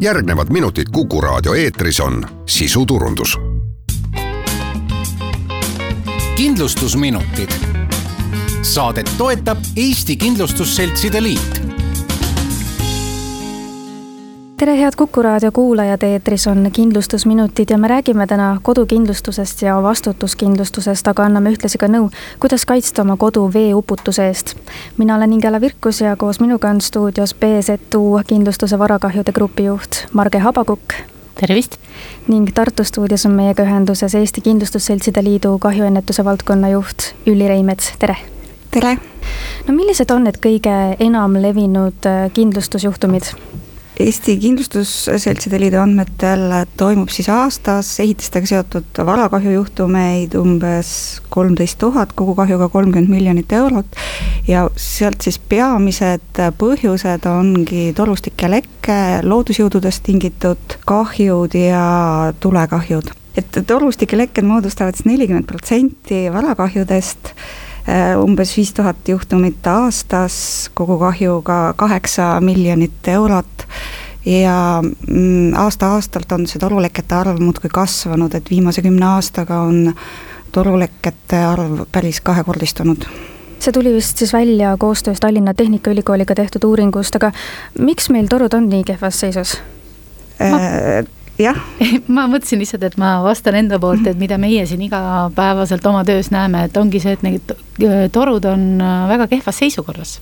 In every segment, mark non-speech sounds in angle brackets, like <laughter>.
järgnevad minutid Kuku raadio eetris on sisuturundus. kindlustusminutid. Saadet toetab Eesti Kindlustusseltside Liit tere, head Kuku raadio kuulajad, eetris on kindlustusminutid ja me räägime täna kodukindlustusest ja vastutuskindlustusest, aga anname ühtlasi ka nõu, kuidas kaitsta oma kodu veeuputuse eest. mina olen Ingela Virkus ja koos minuga on stuudios BZU kindlustuse varakahjude grupi juht Marge Habakukk. tervist! ning Tartu stuudios on meiega ühenduses Eesti Kindlustusseltside Liidu kahjuennetuse valdkonna juht Ülli Reimets, tere! tere! no millised on need kõige enam levinud äh, kindlustusjuhtumid? Eesti Kindlustusseltside Liidu andmetel toimub siis aastas ehitistega seotud varakahjujuhtumeid umbes kolmteist tuhat, kogukahjuga kolmkümmend miljonit eurot. ja sealt siis peamised põhjused ongi torustike lekke, loodusjõududest tingitud kahjud ja tulekahjud. et torustike lekked moodustavad siis nelikümmend protsenti varakahjudest umbes viis tuhat juhtumit aastas, kogukahjuga kaheksa miljonit eurot ja mm, aasta-aastalt on see torulekete arv muudkui kasvanud, et viimase kümne aastaga on torulekete arv päris kahekordistunud see tuli vist siis välja koostöös Tallinna Tehnikaülikooliga tehtud uuringust, aga miks meil torud on nii kehvas seisus? Äh, jah. <laughs> ma mõtlesin lihtsalt, et ma vastan enda poolt, et mida meie siin igapäevaselt oma töös näeme, et ongi see, et need torud on äh, väga kehvas seisukorras.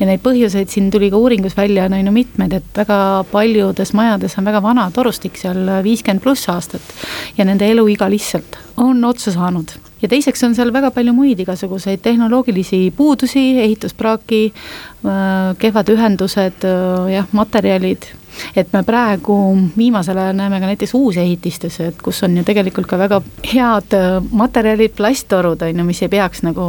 ja neid põhjuseid siin tuli ka uuringus välja, on ju mitmeid, et väga paljudes majades on väga vana torustik, seal viiskümmend pluss aastat. ja nende eluiga lihtsalt on otsa saanud ja teiseks on seal väga palju muid igasuguseid tehnoloogilisi puudusi, ehituspraaki, äh, kehvad ühendused, jah, materjalid. Et me praegu viimasel ajal näeme ka näiteks uusehitistes, et kus on ju tegelikult ka väga head äh, materjalid, plasttorud on ju, mis ei peaks nagu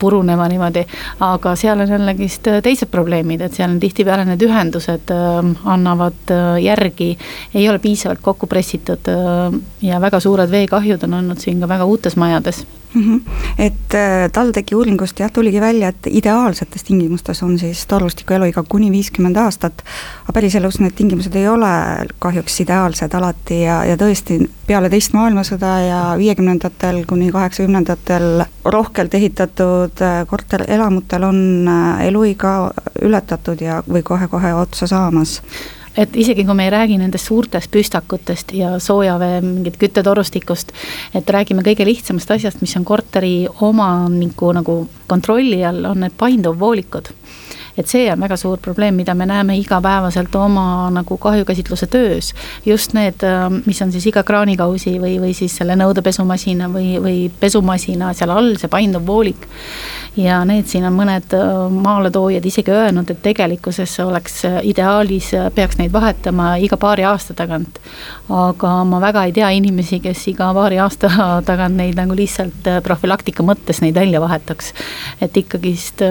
purunema niimoodi, aga seal on jällegist teised probleemid, et seal on tihtipeale need ühendused äh, annavad äh, järgi, ei ole piisavalt kokku pressitud äh, ja väga suured veekahjud on olnud siin ka väga uutes majades mm. -hmm. et äh, TalTechi uuringust jah, tuligi välja, et ideaalsetes tingimustes on siis torustiku eluiga kuni viiskümmend aastat, aga päriselus need tingimused ei ole kahjuks ideaalsed alati ja, ja tõesti, peale teist maailmasõda ja viiekümnendatel kuni kaheksakümnendatel rohkelt ehitatud äh, korterelamutel on äh, eluiga ületatud ja, või kohe-kohe otsa saamas et isegi kui me ei räägi nendest suurtest püstakutest ja soojavee mingit küttetorustikust, et räägime kõige lihtsamast asjast, mis on korteri omaniku nagu kontrolli all, on need painduvvoolikud et see on väga suur probleem, mida me näeme igapäevaselt oma nagu kahjukäsitluse töös. just need, mis on siis iga kraanikausi või, või siis selle nõudepesumasina või, või pesumasina seal all, see painduv voolik ja need siin on mõned äh, maaletoojad isegi öelnud, et tegelikkuses oleks äh, ideaalis, äh, peaks neid vahetama iga paari aasta tagant. aga ma väga ei tea inimesi, kes iga paari aasta <laughs> tagant neid nagu lihtsalt profülaktika mõttes neid välja vahetaks. et ikkagist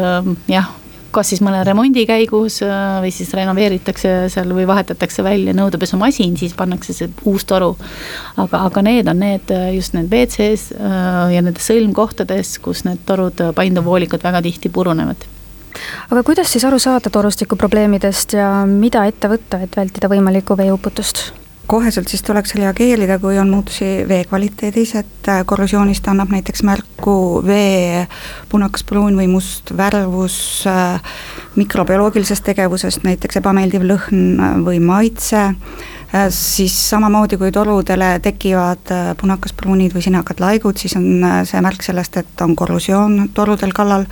jah kas siis mõne remondi käigus või siis renoveeritakse seal või vahetatakse välja nõudepesumasin, siis pannakse see uus toru. aga, aga need on need just need WC-s ja nendes sõlmkohtades, kus need torud, painduvvoolikud väga tihti purunevad aga kuidas siis aru saada torustiku probleemidest ja mida ette võtta, et vältida võimalikku veeuputust? Koheselt siis tuleks reageerida, kui on muutusi vee kvaliteedis, et äh, korrosioonist annab näiteks märku vee punakas, pruun või must värvus, äh, mikrobioloogilisest tegevusest, näiteks ebameeldiv lõhn äh, või maitse, siis samamoodi, kui torudele tekivad punakas-pruunid või sinakad laigud, siis on see märk sellest, et on korrosioon torudel kallal.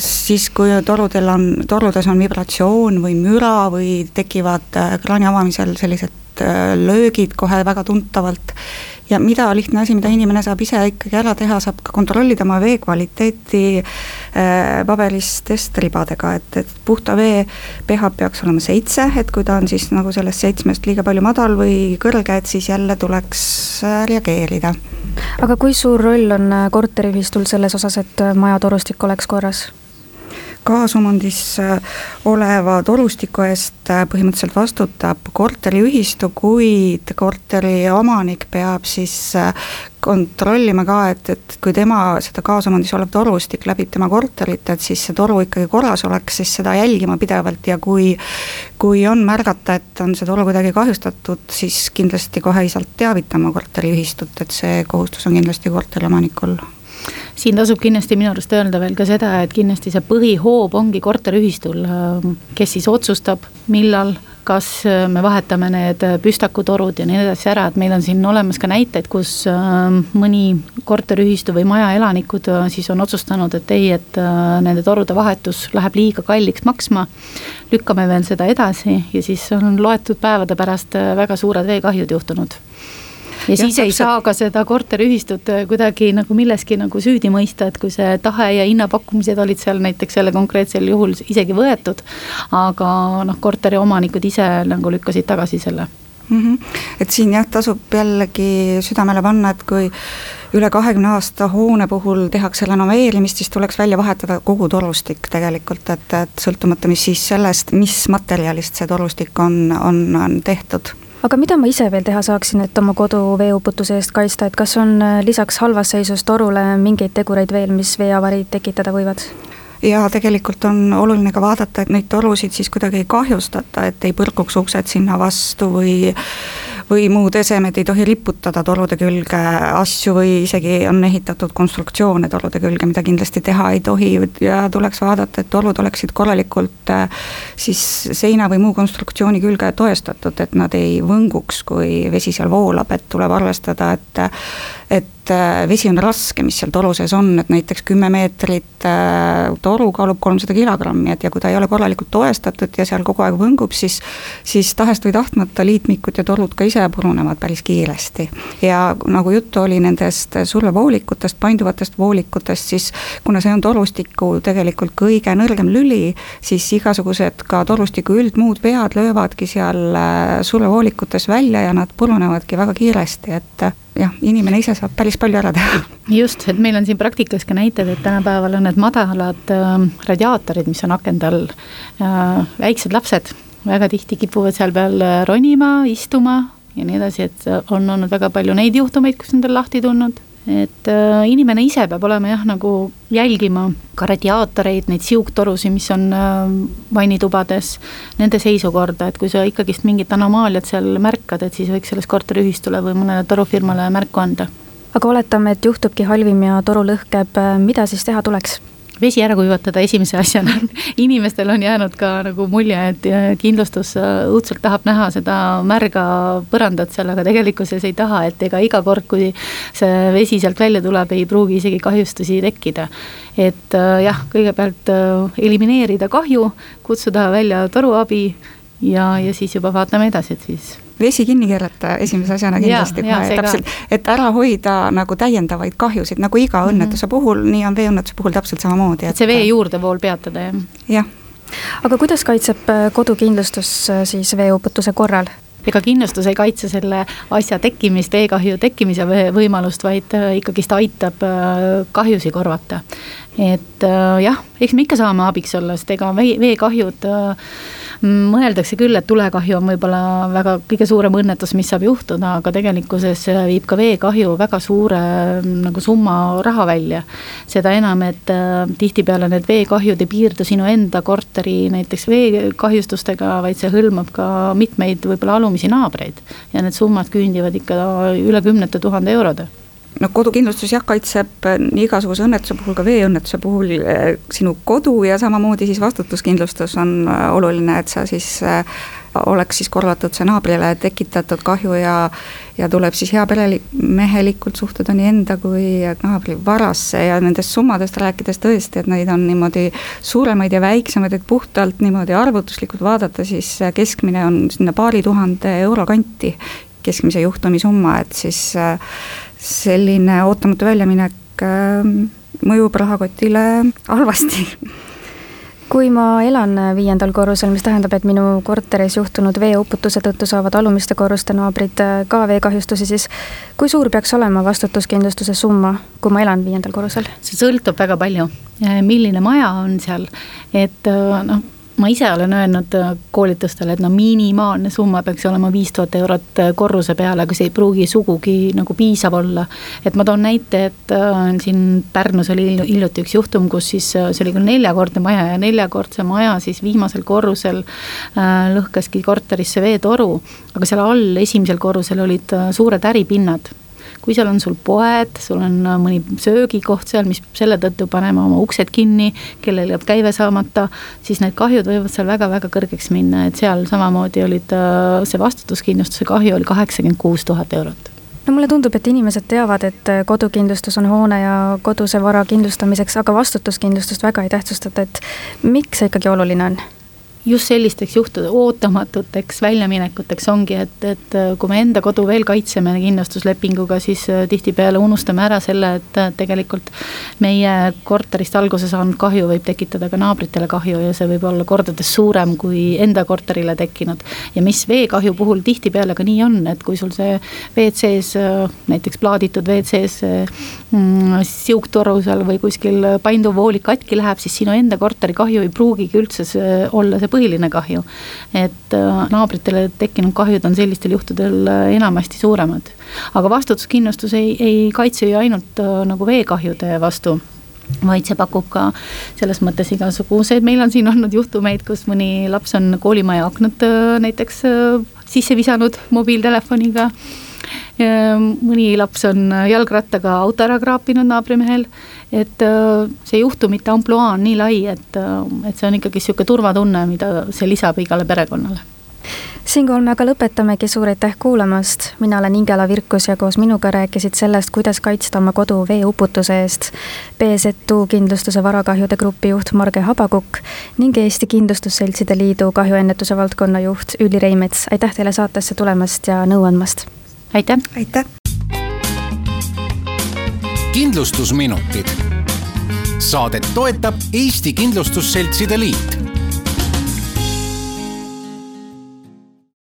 Siis kui torudel on, torudes on vibratsioon või müra või tekivad kraani avamisel sellised Äh, löögid kohe väga tuntavalt. ja mida lihtne asi, mida inimene saab ise ikkagi ära teha, saab ka kontrollida oma vee kvaliteeti äh, paberistest ribadega, et, et puhta vee pH peaks olema seitse, et kui ta on siis nagu sellest seitsmest liiga palju madal või kõrge, et siis jälle tuleks äh, reageerida. aga kui suur roll on korteriühistul selles osas, et maja torustik oleks korras? Kaasomandis oleva torustiku eest põhimõtteliselt vastutab korteriühistu, kuid korteri omanik peab siis kontrollima ka, et, et kui tema seda kaasomandis olev torustik läbib tema korterit, et siis see toru ikkagi korras oleks, siis seda jälgima pidevalt ja kui kui on märgata, et on see toru kuidagi kahjustatud, siis kindlasti kohe isalt teavitama korteriühistut, et see kohustus on kindlasti korteriomanikul siin tasub kindlasti minu arust öelda veel ka seda, et kindlasti see põhihoob ongi korteriühistul, kes siis otsustab, millal kas äh, me vahetame need äh, püstakutorud ja nii edasi ära, et meil on siin olemas ka näiteid, kus äh, mõni korteriühistu või maja elanikud siis on otsustanud, et ei, et nende torude vahetus läheb liiga kalliks maksma. lükkame veel seda edasi ja siis on loetud päevade pärast väga suured veekahjud juhtunud ja siis ja, ei saa ka seda korteriühistut äh, kuidagi nagu milleski nagu süüdi mõista, et kui see tahe ja hinnapakkumised olid seal näiteks selle konkreetsel juhul isegi võetud. aga noh, korteriomanikud ise nagu lükkasid tagasi selle mm. -hmm. et siin jah, tasub jällegi südamele panna, et kui üle kahekümne aasta hoone puhul tehakse renoveerimist, siis tuleks välja vahetada kogu torustik tegelikult, et, et sõltumata, mis siis sellest, mis materjalist see torustik on, on, on tehtud aga mida ma ise veel teha saaksin, et oma kodu veeuputuse eest kaitsta, et kas on äh, lisaks halvas seisus torule mingeid tegureid veel, mis veeavariid tekitada võivad? ja tegelikult on oluline ka vaadata, et neid torusid siis kuidagi ei kahjustata, et ei põrkuks uksed sinna vastu või või muud esemed ei tohi riputada torude külge asju või isegi on ehitatud konstruktsioone torude külge, mida kindlasti teha ei tohi. Ja tuleks vaadata, et torud oleksid korralikult äh, siis seina või muu konstruktsiooni külge toestatud, et nad ei võnguks, kui vesi seal voolab, et tuleb arvestada, et et äh, vesi on raske, mis seal toru sees on, et näiteks kümme meetrit äh, toru kaalub kolmsada kilogrammi, et ja kui ta ei ole korralikult toestatud ja seal kogu aeg võngub, siis siis tahest või tahtmata liitmikud ja torud ka ise purunevad päris kiiresti. ja nagu juttu oli nendest survevoolikutest, painduvatest voolikutest, siis kuna see on torustiku tegelikult kõige nõrgem lüli, siis igasugused ka torustiku üldmuud vead löövadki seal äh, survevoolikutes välja ja nad purunevadki väga kiiresti, et jah, inimene ise saab päris palju ära teha. just, et meil on siin praktikas ka näited, et tänapäeval on need madalad äh, radiaatorid, mis on akende all äh,. väiksed lapsed väga tihti kipuvad seal peal äh, ronima, istuma ja nii edasi, et on olnud väga palju neid juhtumeid, kus need on lahti tulnud et äh, inimene ise peab olema jah, nagu jälgima ka radiaatoreid, neid siugtorusid, mis on äh, vannitubades, nende seisukorda, et kui sa ikkagist mingit anomaaliat seal märkad, et siis võiks sellest korteriühistule või mõnele torufirmale märku anda. aga oletame, et juhtubki halvim ja toru lõhkeb, mida siis teha tuleks? Vesi ära kuivatada esimese <laughs> asjana inimestel on jäänud ka nagu mulje, et äh, kindlustus äh, õudselt tahab näha seda märga põrandat seal, aga tegelikkuses ei taha, et ega iga kord, kui see vesi sealt välja tuleb, ei pruugi isegi kahjustusi tekkida. et äh, jah, kõigepealt elimineerida kahju, kutsuda välja toruabi ja, ja siis juba vaatame edasi, et siis vesi kinni keerata esimese asjana kindlasti ja, kohe, täpselt, et ära hoida nagu täiendavaid kahjusid, nagu iga mm -hmm. õnnetuse puhul, nii on veeõnnetuse puhul täpselt samamoodi. et see vee juurdevool peatada, jah? jah. aga kuidas kaitseb äh, kodukindlustus äh, siis veeuputuse korral? ega kindlustus ei kaitse selle asja tekkimist, veekahju tekkimise võimalust, vaid äh, ikkagist aitab kahjusi korvata. et jah, eks me ikka saame abiks olla, sest ega vee, veekahjud mõeldakse küll, et tulekahju on võib-olla väga kõige suurem õnnetus, mis saab juhtuda, aga tegelikkuses viib ka veekahju väga suure nagu summa raha välja. seda enam, et äh, tihtipeale need veekahjud ei piirdu sinu enda korteri näiteks veekahjustustega, vaid see hõlmab ka mitmeid võib-olla alumisi naabreid. ja need summad küündivad ikka üle kümnete tuhande eurode no kodukindlustus jah, kaitseb nii igasuguse õnnetuse puhul, ka veeõnnetuse puhul eh, sinu kodu ja samamoodi siis vastutuskindlustus on eh, oluline, et sa siis oleks siis korvatud see naabrile tekitatud kahju ja ja tuleb siis heaperemehelikult suhtuda nii enda kui naabri varasse ja nendest summadest rääkides tõesti, et neid on niimoodi suuremaid ja väiksemaid, et puhtalt niimoodi arvutuslikult vaadata, siis keskmine on sinna paari tuhande euro kanti keskmise juhtumi summa, et siis selline ootamatu väljaminek ähm, mõjub rahakotile halvasti kui ma elan viiendal korrusel, mis tähendab, et minu korteris juhtunud veeuputuse tõttu saavad alumiste korruste naabrid ka veekahjustusi, siis kui suur peaks olema vastutuskindlustuse summa, kui ma elan viiendal korrusel? see sõltub väga palju, milline maja on seal, et noh ma ise olen öelnud äh, koolitustel, et no minimaalne summa peaks olema viis tuhat eurot äh, korruse peale, aga see ei pruugi sugugi nagu piisav olla. et ma toon näite, et äh, siin Pärnus oli hiljuti üks juhtum, kus siis see oli küll neljakordne maja ja neljakordse maja siis viimasel korrusel lõhkeski korterisse veetoru, aga seal all esimesel korrusel olid suured äripinnad kui seal on sul poed, sul on äh, mõni söögikoht seal, mis peab selle tõttu panema oma uksed kinni, kellel jääb käive saamata, siis need kahjud võivad seal väga-väga kõrgeks minna, et seal samamoodi olid, äh, see vastutuskindlustuse kahju oli kaheksakümmend kuus tuhat eurot. No mulle tundub, et inimesed teavad, et äh, kodukindlustus on hoone ja koduse vara kindlustamiseks, aga vastutuskindlustust väga ei tähtsustata, et miks see ikkagi oluline on? Just sellisteks juhtude, ootamatuteks väljaminekuteks ongi, et, et äh, kui me enda kodu veel kaitseme kindlustuslepinguga, siis äh, tihtipeale unustame ära selle, et äh, tegelikult meie korterist alguse saanud kahju võib tekitada ka naabritele kahju ja see võib olla kordades suurem kui enda korterile tekkinud. ja mis veekahju puhul tihtipeale ka nii on, et kui sul see WC-s, näiteks plaaditud WC-s mm, siuktoru seal või kuskil painduv voolik katki läheb, siis sinu enda korteri kahju ei pruugigi üldse olla see põhiline kahju. et äh, naabritele tekkinud kahjud on sellistel juhtudel äh, enamasti suuremad. aga vastutuskindlustus ei, ei kaitse ju ainult äh, nagu veekahjude vastu vaid see pakub ka selles mõttes igasuguseid, meil on siin olnud juhtumeid, kus mõni laps on koolimaja aknad näiteks sisse visanud mobiiltelefoniga mõni laps on jalgrattaga auto ära kraapinud naabrimehel, et äh, see juhtumite ampluaa on nii lai, et, äh, et see on ikkagi niisugune turvatunne, mida see lisab igale perekonnale. Siinkohal me aga lõpetamegi, suur aitäh kuulamast, mina olen Ingela Virkus ja koos minuga rääkisid sellest, kuidas kaitsta oma kodu veeuputuse eest. BZU kindlustuse varakahjude grupi juht Marge Habakukk ning Eesti Kindlustusseltside Liidu kahjuennetuse valdkonna juht Üli Reimets, aitäh teile saatesse tulemast ja nõu andmast! Aitäh! aitäh! kindlustusminutid. saadet toetab Eesti Kindlustusseltside Liit